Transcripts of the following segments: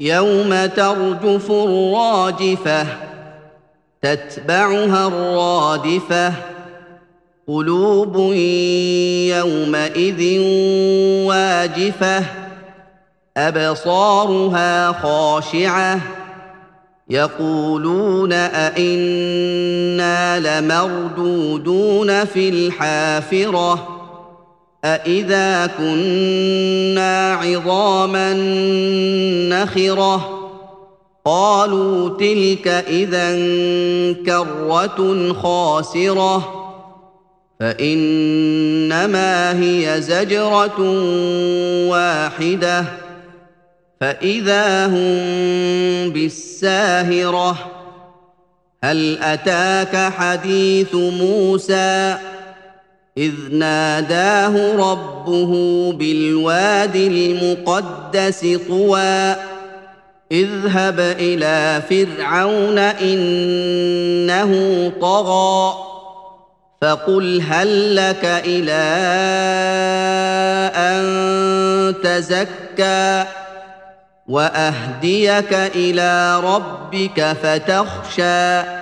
يوم ترجف الراجفه تتبعها الرادفة. قلوب يومئذ واجفة أبصارها خاشعة. يقولون أئنا لمردودون في الحافرة. أإذا كنا عظاما نخرة قالوا تلك إذا كرة خاسرة فإنما هي زجرة واحدة فإذا هم بالساهرة هل أتاك حديث موسى ؟ إذ ناداه ربه بالواد المقدس طوى اذهب إلى فرعون إنه طغى فقل هل لك إلى أن تزكى وأهديك إلى ربك فتخشى.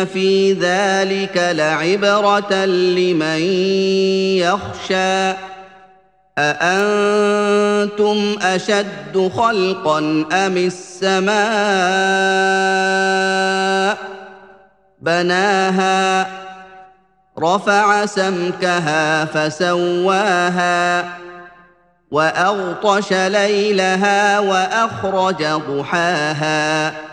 ان في ذلك لعبره لمن يخشى اانتم اشد خلقا ام السماء بناها رفع سمكها فسواها واغطش ليلها واخرج ضحاها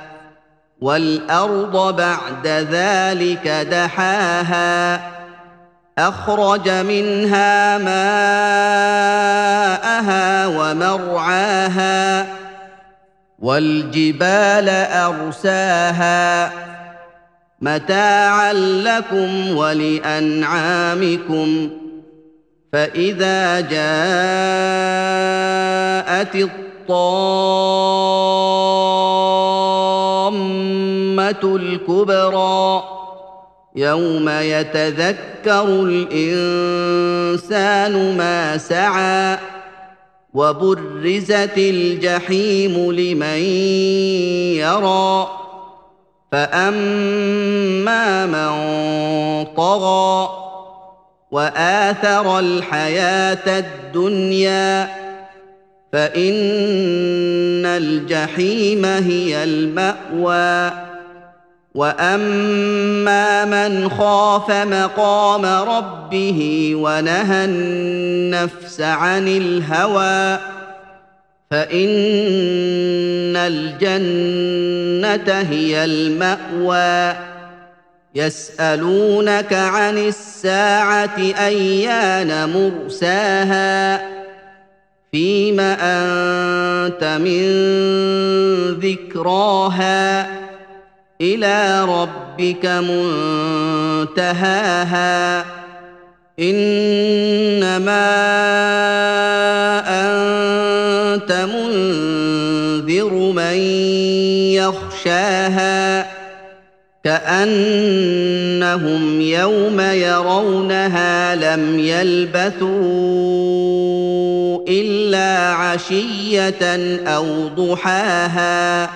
والأرض بعد ذلك دحاها أخرج منها ماءها ومرعاها والجبال أرساها. متاعا لكم ولأنعامكم فإذا جاءت الطامه الكبرى يوم يتذكر الإنسان ما سعى وبرزت الجحيم لمن يرى فأما من طغى وآثر الحياة الدنيا فإن الجحيم هي المأوى. وأما من خاف مقام ربه ونهى النفس عن الهوى فإن الجنة هي المأوى. يسألونك عن الساعة أيان مرساها؟ فيم أنت من ذكراها إلى ربك منتهاها إنما أنت منذر من يخشاها كأنهم يوم يرونها لم يلبثوا إلا عشية أو ضحاها.